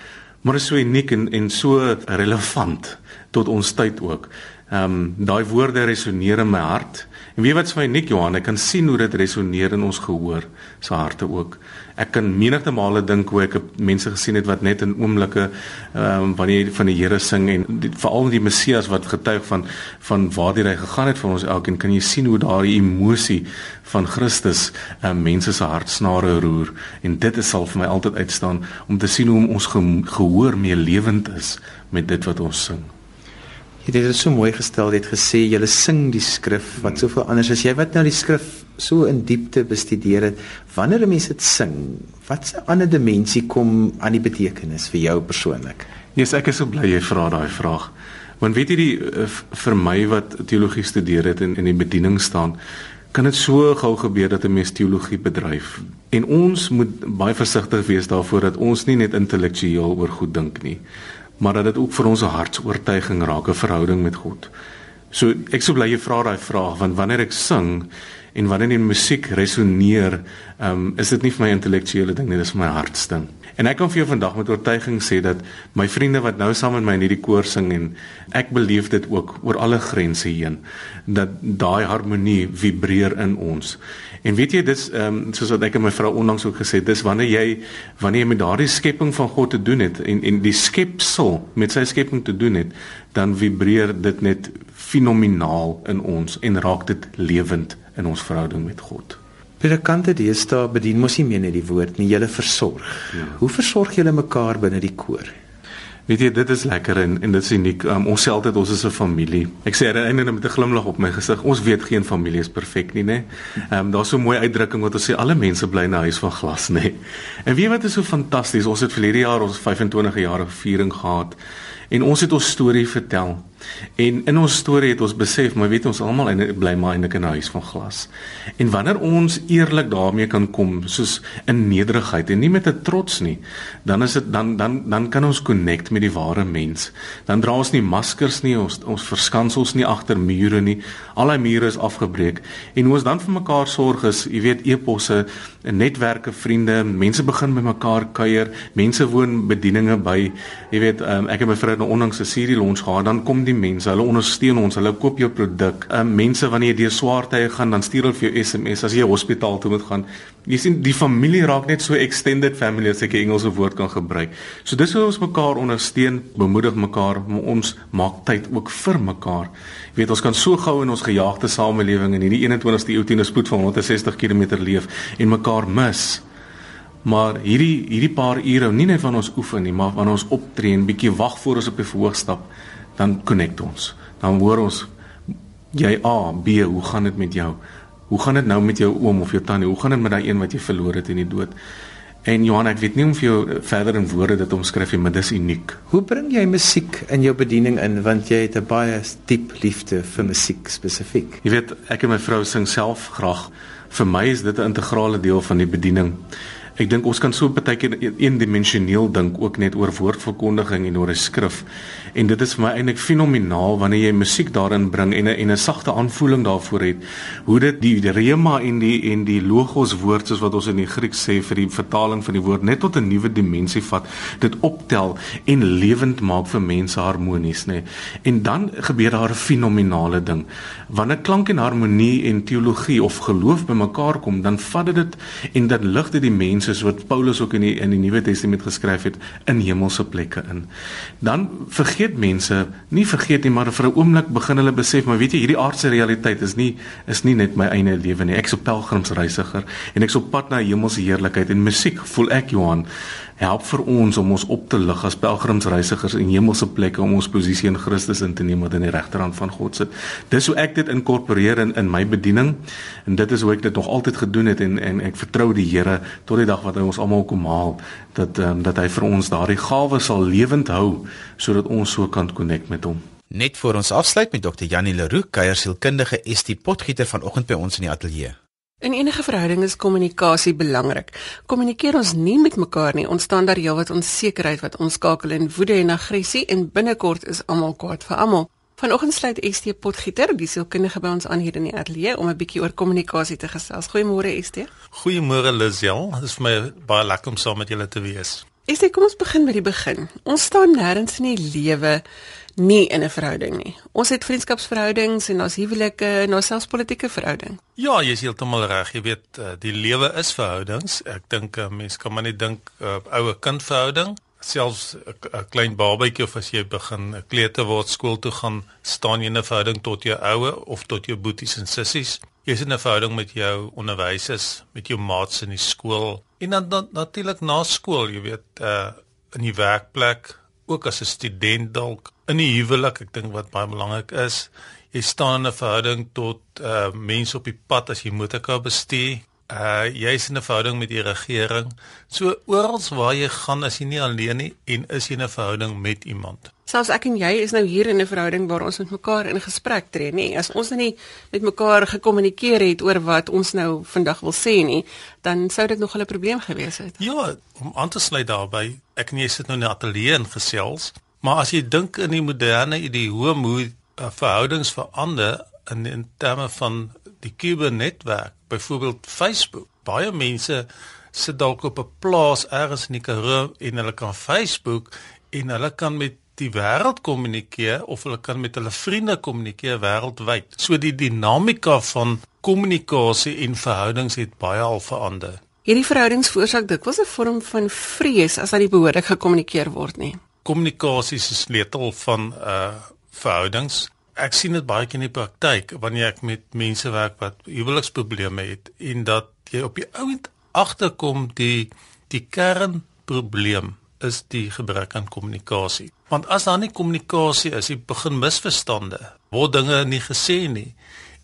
Maar is so uniek en en so relevant tot ons tyd ook. Ehm um, daai woorde resoneer in my hart. En weet wat vir my uniek Johan, ek kan sien hoe dit resoneer in ons gehoor, se harte ook ek kan menigte male dink hoe ek mense gesien het wat net in oomblikke ehm um, wanneer jy van die Here sing en veral die Messias wat getuig van van waar hy gegaan het vir ons elkeen kan jy sien hoe daai emosie van Christus ehm um, mense se hartsnare roer en dit is sal vir my altyd uitstaan om te sien hoe ons gehoor meer lewend is met dit wat ons sing. Jy het dit so mooi gestel, jy het gesê jy sing die skrif wat soveel anders is. Jy wat nou die skrif so in diepte bestudeer het, wanneer 'n mens dit sing, wat 'n ander dimensie kom aan die betekenis vir jou persoonlik? Yes, ek is so bly jy vra daai vraag. Want weet jy die eh, vir my wat teologie studeer het en in die bediening staan, kan dit so gou gebeur dat 'n mens teologie bedryf. En ons moet baie versigtig wees daarvoor dat ons nie net intellektueel oor goed dink nie, maar dat dit ook vir ons hartsoortuiging raak, 'n verhouding met God. So ek sou bly jy vra daai vraag want wanneer ek sing en wanneer die musiek resoneer, um, is dit nie vir my intellektuele ding nie, dis vir my hartsding. En ek kan vir jou vandag met oortuiging sê dat my vriende wat nou saam met my in hierdie koor sing en ek beleef dit ook oor alle grense heen dat daai harmonie vibreer in ons. En weet jy dis ehm um, soos wat ek en my vrou onlangs ook gesê dis wanneer jy wanneer jy met daardie skepping van God te doen het en en die skepsel met sy skepping te doen het, dan vibreer dit net fenomenaal in ons en raak dit lewend in ons verhouding met God. Predikante deesdae bedien mos nie meer net die woord nie, hulle versorg. Ja. Hoe versorg julle mekaar binne die koor? Weet jy, dit is lekker en en dit is uniek. Um, ons sê altyd ons is 'n familie. Ek sê dit eintlik met 'n glimlag op my gesig. Ons weet geen familie is perfek nie, né? Ehm um, daar's so 'n mooi uitdrukking wat ons sê alle mense bly in 'n huis van glas, né? En weet wat is so fantasties? Ons het verlede jaar ons 25 jarige viering gehad en ons het ons storie vertel. En in ons storie het ons besef, maar weet ons almal bly maar eintlik in 'n huis van glas. En wanneer ons eerlik daarmee kan kom, soos in nederigheid en nie met 'n trots nie, dan is dit dan dan dan kan ons connect met die ware mens. Dan dra ons nie maskers nie, ons ons verskans ons nie agter mure nie. Al daai mure is afgebreek en hoe ons dan vir mekaar sorg is, jy weet, eposse netwerke, vriende, mense begin by mekaar kuier, mense woon bedieninge by. Jy weet, um, ek en my vrou het nou onlangs 'n Siri lunch gehad, dan kom die mense, hulle ondersteun ons, hulle koop jou produk. Um, mense wanneer jy deur swaar tye gaan, dan stuur hulle vir jou SMS as jy hospitaal toe moet gaan. Jy sien die familie raak net so extended family as ek 'n Engelse woord kan gebruik. So dis hoe ons mekaar ondersteun, bemoedig mekaar, maar ons maak tyd ook vir mekaar. Jy weet, ons kan so gou in ons gejaagde samelewing in hierdie 21ste eeu teen 'n spoed van 160 km leef en mekaar mis. Maar hierdie hierdie paar ure nie net van ons oefen nie, maar wanneer ons optree en bietjie wag voor ons op die verhoog stap, dan connect ons. Dan hoor ons jy A, B, hoe gaan dit met jou? Hoe gaan dit nou met jou oom of jou tannie? Hoe gaan dit met daai een wat jy verloor het in die dood? En Johan, ek weet nie of jy verder in woorde dit omskryf nie, maar dis uniek. Hoe bring jy musiek in jou bediening in want jy het 'n baie diep liefde vir musiek spesifiek? Jy weet, ek en my vrou sing self graag. Vir my is dit 'n integrale deel van die bediening. Ek dink ons kan so baie keer eendimensioneel dink ook net oor woordverkondiging en oor 'n skrif. En dit is vir my eintlik fenomenaal wanneer jy musiek daarin bring en 'n en 'n sagte aanvoeling daarvoor het. Hoe dit die, die rema en die en die logos woord soos wat ons in die Grieks sê vir die vertaling van die woord net tot 'n nuwe dimensie vat, dit optel en lewend maak vir mense harmonies, nê. En dan gebeur daar 'n fenominale ding. Wanneer klank en harmonie en teologie of geloof bymekaar kom, dan vat dit en dit lig dit die mense soos Paulus ook in die in die Nuwe Testament geskryf het in hemelse plekke in. Dan vergeet mense, nie vergeet nie, maar vir 'n oomblik begin hulle besef, maar weet jy, hierdie aardse realiteit is nie is nie net my eie lewe nie. Ek's 'n pelgrimsreisiger en ek's op pad na hemelse heerlikheid en musiek voel ek Johan help vir ons om ons op te lig as pelgrimsreisigers in hemelse plekke om ons posisie in Christus in te neem wat in die regterhand van God sit. Dis hoe ek dit inkorporeer in in my bediening en dit is hoe ek dit nog altyd gedoen het en en ek vertrou die Here tot die dag wat hy ons almal kom haal dat um, dat hy vir ons daardie gawe sal lewend hou sodat ons so kan connect met hom. Net voor ons afsluit met Dr. Janie Leroux, kuiersielkundige ST Potgieter vanoggend by ons in die ateljee. In enige verhouding is kommunikasie belangrik. Kommunikeer ons nie met mekaar nie, ontstaan daar heelwat onsekerheid wat ons skakel in woede en aggressie en binnekort is almal kwaad vir almal. Vanoggend sluit ST Potgieter, die sielkundige by ons aan hier in die ateljee om 'n bietjie oor kommunikasie te gesels. Goeiemôre ST. Goeiemôre Lisel. Dit is vir my baie lekker om saam met julle te wees. ST, kom ons begin by die begin. Ons staan nêrens in die lewe nie in 'n verhouding nie. Ons het vriendskapsverhoudings en ons huwelike en ons selfs politieke verhouding. Ja, jy is heeltemal reg. Jy weet, eh, die lewe is verhoudings. Ek dink 'n mens kan maar net dink uh, ouer kind verhouding, selfs 'n klein babatjie of as jy begin 'n kleuter word skool toe gaan, staan jy in 'n verhouding tot jou ouer of tot jou boeties en sissies. Jy is in 'n verhouding met jou onderwysers, met jou maats in die skool en dan, dan natuurlik na skool, jy weet, uh in die werkplek, ook as 'n student dalk in die huwelik, ek dink wat baie belangrik is, jy staan in 'n verhouding tot uh mense op die pad as jy motorkar bestuur. Uh jy's in 'n verhouding met die regering. So oral waar jy gaan, is jy nie alleen nie en is jy in 'n verhouding met iemand. Selfs ek en jy is nou hier in 'n verhouding waar ons met mekaar in gesprek tree, nê? As ons nou nie met mekaar gekommunikeer het oor wat ons nou vandag wil sê nie, dan sou dit nog 'n probleem gewees het. Ja, om aan te sluit daarbey, ek en jy sit nou in 'n ateljee en gesels, maar as jy dink in die moderne idee hoe hoe uh, verhoudings verander in in terme van die kubernetwerk, byvoorbeeld Facebook. Baie mense sit dalk op 'n plaas ergens in die Karoo en hulle kan Facebook en hulle kan met die wêreld kommunikeer of hulle kan met hulle vriende kommunikeer wêreldwyd. So die dinamika van kommunikasie en verhoudings het baie al verander. Hierdie verhoudings veroorsaak dikwels 'n vorm van vrees as dit nie behoorlik gekommunikeer word nie. Kommunikasie is 'n sleutel van uh verhoudings. Ek sien dit baie keer in die praktyk wanneer ek met mense werk wat huweliksprobleme het en dat jy op die ouend agterkom die die kernprobleem is die gebrek aan kommunikasie. Want as daar nie kommunikasie is, jy begin misverstande, word dinge nie gesê nie.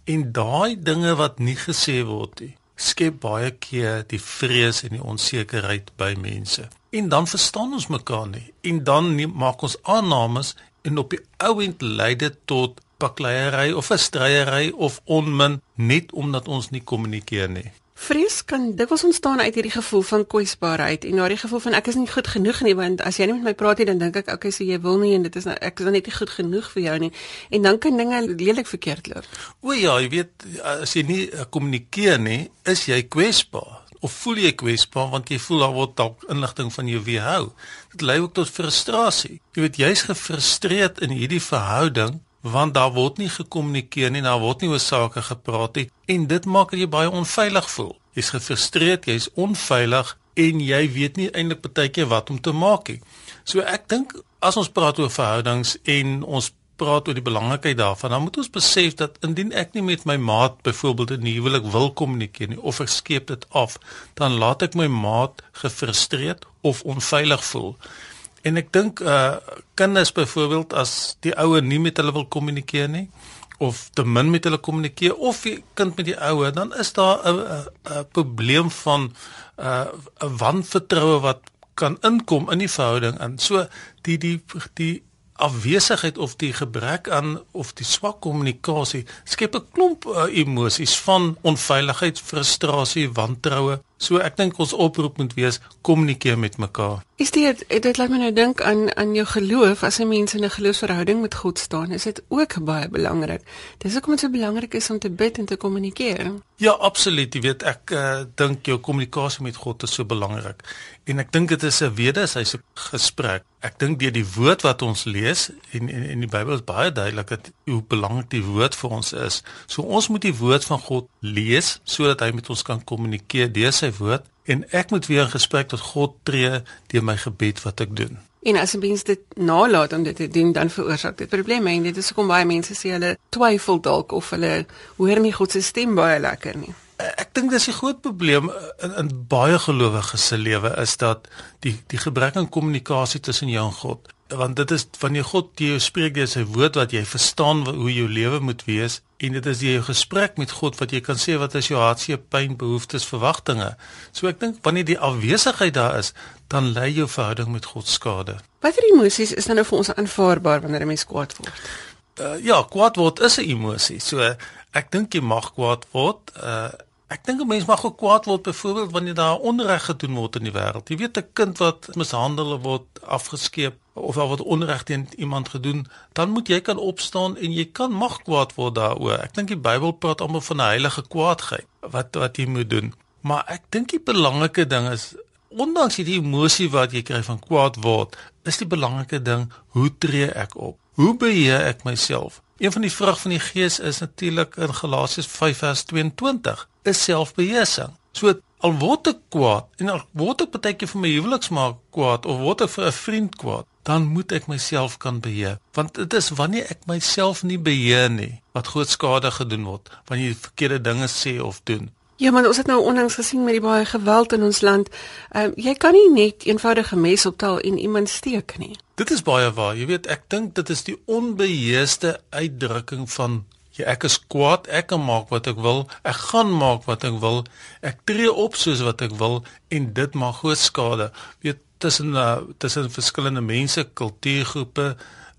En daai dinge wat nie gesê word nie, skep baie keer die vrees en die onsekerheid by mense. En dan verstaan ons mekaar nie. En dan nie, maak ons aannames en op die ouend lei dit tot pakleierery of 'n stryery of onmin net omdat ons nie kommunikeer nie. Vrees kan dikwels ontstaan uit hierdie gevoel van kwesbaarheid en daardie gevoel van ek is nie goed genoeg nie want as jy nie met my praat nie dan dink ek okay so jy wil nie en dit is nou ek is dan net nie goed genoeg vir jou nie en dan kan dinge lelik verkeerd loop. O ja, jy weet as jy nie uh, kommunikeer nie, is jy kwesbaar. of voel jy kwesbaar want jy voel daar word dalk inligting van jou weerhou. Dit lei ook tot frustrasie. Jy weet jy's gefrustreerd in hierdie verhouding want daar word nie gekommunikeer nie, daar word nie oor sake gepraat nie en dit maak dat jy baie onveilig voel. Jy's gefrustreerd, jy's onveilig en jy weet nie eintlik baie keer wat om te maak nie. So ek dink as ons praat oor verhoudings en ons praat oor die belangrikheid daarvan, dan moet ons besef dat indien ek nie met my maat byvoorbeeld in huwelik wil kommunikeer nie of ek skeep dit af, dan laat ek my maat gefrustreerd of onveilig voel. En ek dink uh kinders byvoorbeeld as die ouer nie met hulle wil kommunikeer nie of te min met hulle kommunikeer of die kind met die ouer, dan is daar 'n 'n probleem van uh 'n wanvertroue wat kan inkom in die verhouding en so die die die afwesigheid of die gebrek aan of die swak kommunikasie skep 'n klomp uh, emosies van onveiligheid, frustrasie, wantroue. So ek dink ons oproep moet wees kommunikeer met mekaar. Is dit dit laat my nou dink aan aan jou geloof as 'n mens in 'n geloofsverhouding met God staan, is dit ook baie belangrik. Dis hoekom dit so belangrik is om te bid en te kommunikeer. Ja, absoluut. Jy weet ek uh, dink jou kommunikasie met God is so belangrik. En ek dink dit is 'n wederwysige gesprek. Ek dink deur die woord wat ons lees en en, en die Bybel is baie duidelik dat hoe belangrik die woord vir ons is. So ons moet die woord van God lees sodat hy met ons kan kommunikeer deur sy woord en ek moet weer in gesprek tot God tree deur my gebed wat ek doen. En as 'n mens dit nalat om dit te doen, dan veroorsaak dit probleme en dit is hoekom baie mense sê hulle twyfel dalk of hulle hoor nie God se stem baie lekker nie. Ek dink dis 'n groot probleem in, in baie gelowiges se lewe is dat die die gebrek aan kommunikasie tussen jou en God. Want dit is wanneer God jou spreek deur sy woord wat jy verstaan hoe jou lewe moet wees en dit is jou gesprek met God wat jy kan sê wat is jou hartseer pyn, behoeftes, verwagtinge. So ek dink wanneer die afwesigheid daar is, dan lei jou verhouding met God skade. Watter emosies is dan nou vir ons aanvaarbaar wanneer 'n mens kwaad word? Uh, ja, kwaad word is 'n emosie. So ek dink jy mag kwaad word. Uh, ek dink 'n mens mag ook kwaad word byvoorbeeld wanneer daar onreg gedoen word in die wêreld. Jy weet 'n kind wat mishandel word, afgeskeep of daar word onreg teen iemand gedoen, dan moet jy kan opstaan en jy kan mag kwaad word daaroor. Ek dink die Bybel praat almal van 'n heilige kwaadheid wat wat jy moet doen. Maar ek dink die belangrike ding is ondanks die emosie wat jy kry van kwaad word, is die belangrike ding hoe tree ek op? Hoe beheer ek myself? Een van die vrug van die Gees is natuurlik in Galasiërs 5:22, is selfbeheersing. So al word ek kwaad en al word ek baie keer vir my huweliksmaat kwaad of word ek vir 'n vriend kwaad, dan moet ek myself kan beheer want dit is wanneer ek myself nie beheer nie wat groot skade gedoen word wanneer jy verkeerde dinge sê of doen Ja, maar ons het nou onlangs gesien met die baie geweld in ons land. Ehm uh, jy kan nie net eenvoudige mes optel en iemand steek nie. Dit is baie waar. Jy weet, ek dink dit is die onbeheerste uitdrukking van ja, ek is kwaad, ek kan maak wat ek wil, ek gaan maak wat ek wil, ek tree op soos wat ek wil en dit maak groot skade. Weet tussen uh, tussen verskillende mense, kultuurgroepe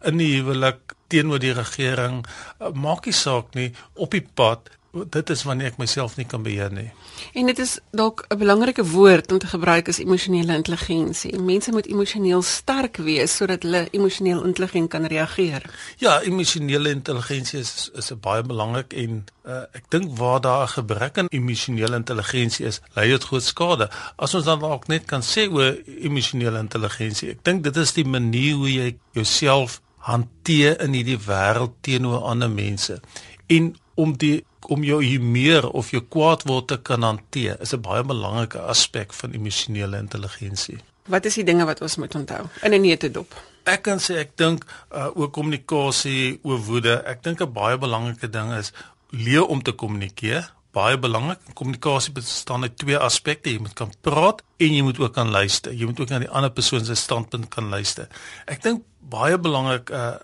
in die huwelik teenoor die regering, uh, maak nie saak nie op die pad dit is wanneer ek myself nie kan beheer nie. En dit is dalk 'n belangrike woord om te gebruik as emosionele intelligensie. Mense moet emosioneel sterk wees sodat hulle emosioneel intelligent kan reageer. Ja, emosionele intelligensie is is 'n baie belangrik en uh, ek dink waar daar 'n gebrek aan emosionele intelligensie is, lei dit groot skade. As ons dan ook net kan sê oor emosionele intelligensie, ek dink dit is die manier hoe jy jouself hanteer in hierdie wêreld teenoor ander mense. En om die om jou humeur of jou kwaad word te kan hanteer is 'n baie belangrike aspek van emosionele intelligensie. Wat is die dinge wat ons moet onthou in 'n neutedop? Ek kan sê ek dink uh, oor kommunikasie, oor woede, ek dink 'n baie belangrike ding is leer om te kommunikeer. Baie belangrik. Kommunikasie bestaan uit twee aspekte. Jy moet kan praat en jy moet ook kan luister. Jy moet ook na die ander persoon se standpunt kan luister. Ek dink baie belangrik uh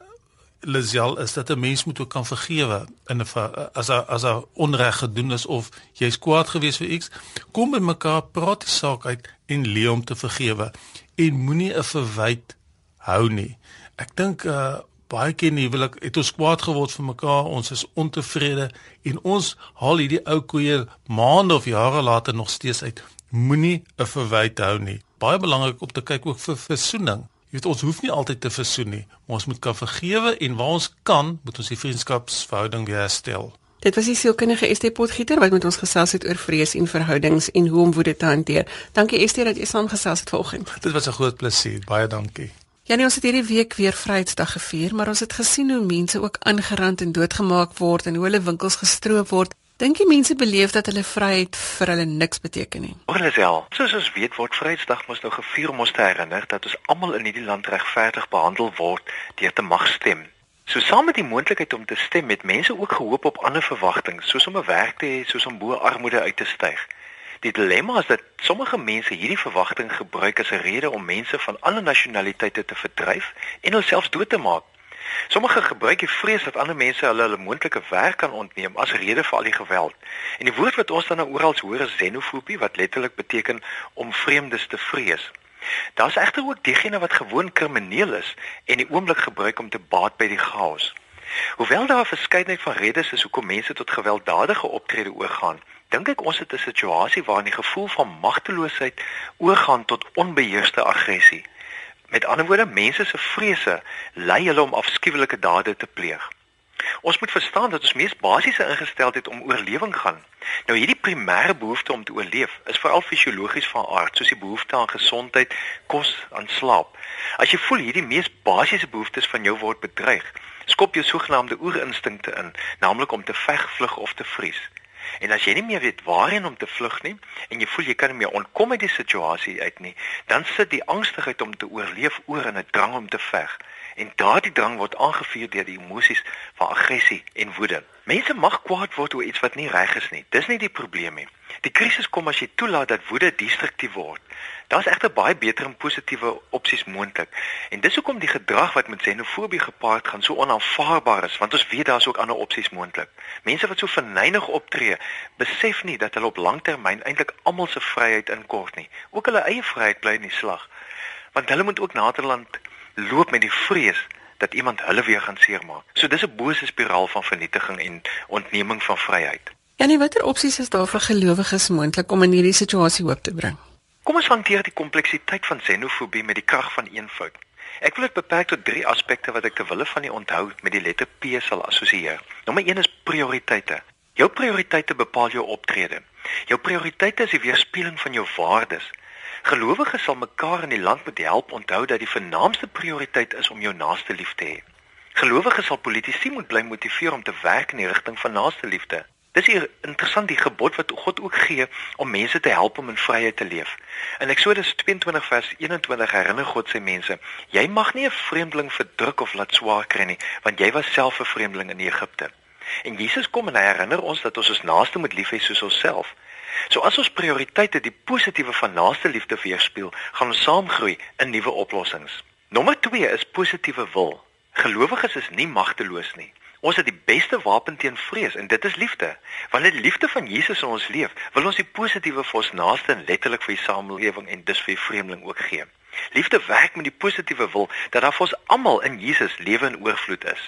Lisel is dat 'n mens moet ook kan vergewe in 'n as a, as 'n onreg gedoen is of jy's kwaad gewees vir iets, kom by mekaar, praat die saak uit en leer om te vergewe en moenie 'n verwyte hou nie. Ek dink uh baie keer nie wil ek het ons kwaad geword vir mekaar, ons is ontevrede en ons haal hierdie ou koeie maande of jare later nog steeds uit. Moenie 'n verwyte hou nie. Baie belangrik om te kyk ook vir versoening. Jy weet ons hoef nie altyd te versoen nie, maar ons moet kan vergewe en waar ons kan, moet ons die vriendskapsverhouding weer herstel. Dit was die sielkundige Estie Potgieter wat met ons gesels het oor vrees en verhoudings en hoe om woede te hanteer. Dankie Estie dat jy saamgesels het vanoggend. Dit was 'n groot plesier. Baie dankie. Ja nee, ons het hierdie week weer Vryheidsdag gevier, maar ons het gesien hoe mense ook aangerand en doodgemaak word en hoe hulle winkels gestroop word. Dink jy mense beleef dat hulle vryheid vir hulle niks beteken nie? Orlisel, soos ons weet word Vryheidsdag mos nou gevier om ons te herinner dat ons almal in hierdie land regverdig behandel word deur te mag stem. So saam met die moontlikheid om te stem het mense ook gehoop op ander verwagtinge, soos om 'n werk te hê, soos om bo armoede uit te styg. Die dilemma is dat sommige mense hierdie verwagting gebruik as 'n rede om mense van ander nasionaliteite te verdryf en hulself dood te maak. Sommige gebruik die vrees dat ander mense hulle hulle moontlike werk kan ontneem as rede vir al die geweld. En die woord wat ons dan nou oral hoor is xenofobie wat letterlik beteken om vreemdes te vrees. Daar's egter ook diegene wat gewoon krimineel is en die oomblik gebruik om te baat by die chaos. Hoewel daar 'n verskeidenheid van redes is hoekom mense tot gewelddadige optrede oorgaan, dink ek ons het 'n situasie waarin die gevoel van magteloosheid oorgaan tot onbeheerste aggressie. Met ander woorde, mense se vrese lei hulle om afskuwelike dade te pleeg. Ons moet verstaan dat ons mees basiese ingesteldheid om oorlewing gaan. Nou hierdie primêre behoefte om te oorleef is veral fisiologies van aard, soos die behoefte aan gesondheid, kos, aan slaap. As jy voel hierdie mees basiese behoeftes van jou word bedreig, skop jou sogenaamde oerinstinkte in, naamlik om te veg, vlug of te vries. En as jy nie meer weet waarheen om te vlug nie en jy voel jy kan nie meer ontkom uit die situasie uit nie, dan sit die angstigheid om te oorleef oor in 'n drang om te veg en daardie drang word aangevuur deur die emosies van aggressie en woede. Mense mag kwaad word oor iets wat nie reg is nie. Dis nie die probleem nie. Die krisis kom as jy toelaat dat woede destruktief word. Daar's egter baie beter en positiewe opsies moontlik. En dis hoekom die gedrag wat met xenofobie gepaard gaan so onaanvaarbaar is, want ons weet daar's ook ander opsies moontlik. Mense wat so verneig optree, besef nie dat hulle op langtermyn eintlik almal se vryheid inkort nie. Ook hulle eie vryheid bly in die slag. Want hulle moet ook naderland loop met die vrees dat iemand hulle weer gaan seermaak. So dis 'n bose spiraal van vernietiging en ontneming van vryheid. Ja nee, watter opsies is daar vir gelowiges moontlik om in hierdie situasie hoop te bring? Kom ons hanteer die kompleksiteit van xenofobie met die krag van eenvoud. Ek wil dit beperk tot drie aspekte wat ek te wille van die onthou met die letter P sal assosieer. Nommer 1 is prioriteite. Jou prioriteite bepaal jou optrede. Jou prioriteite is die weerspieëling van jou waardes. Gelowiges sal mekaar in die land moet help onthou dat die vernaamste prioriteit is om jou naaste lief te hê. Gelowiges sal politici moet bly motiveer om te werk in die rigting van naaste liefde. Dis hier interessant die gebod wat God ook gee om mense te help om in vryheid te leef. In Eksodus 22 vers 21 herinner God sy mense: "Jy mag nie 'n vreemdeling verdruk of laat swaar kry nie, want jy was self 'n vreemdeling in Egipte." En Jesus kom en hy herinner ons dat ons ons naaste moet lief hê soos onsself. So as ons prioriteite die positiewe van naaste liefde weerspieël, gaan ons saamgroei in nuwe oplossings. Nommer 2 is positiewe wil. Gelowiges is nie magteloos nie. Ons het die beste wapen teen vrees en dit is liefde. Wanneer die liefde van Jesus in ons leef, wil ons die positiewe vir ons naaste en letterlik vir die samelewing en dus vir die vreemdeling ook gee. Liefde werk met die positiewe wil dat daar vir ons almal in Jesus lewe in oorvloed is.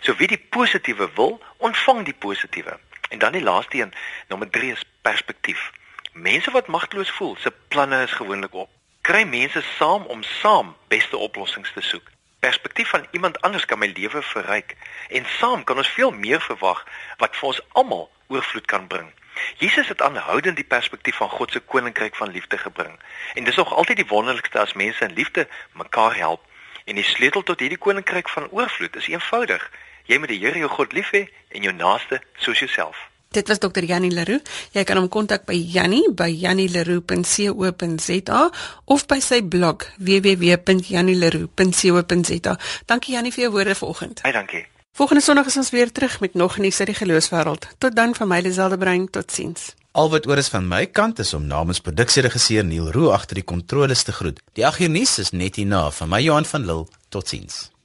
So wie die positiewe wil, ontvang die positiewe. En dan die laaste een, nommer 3 is perspektief. Mense wat magteloos voel, se planne is gewoonlik op. Kry mense saam om saam beste oplossings te soek. Perspektief van iemand anders kan my lewe verryk en saam kan ons veel meer verwag wat vir ons almal oorvloed kan bring. Jesus het aanhoudend die perspektief van God se koninkryk van liefde gebring. En dis nog altyd die wonderlikste as mense in liefde mekaar help. En die sleutel tot hierdie koninkryk van oorvloed is eenvoudig. Jy moet die Here jou God lief hê en jou naaste soos jouself. Dit was Dr. Jannie Leroux. Jy kan hom kontak by Jannie by jannieleroux.co.za of by sy blog www.jannieleroux.co.za. Dankie Jannie vir jou woorde vanoggend. Baie dankie. Volgende Sondag is ons weer terug met nog nuus uit die geloofswêreld. Tot dan van my Liselde Brein. Totsiens. Al wat oor is van my kant is om namens produksieregisseur Neil Roo agter die kontroles te groet. Die agternuus is net hierna van my Johan van Lille. Totsiens.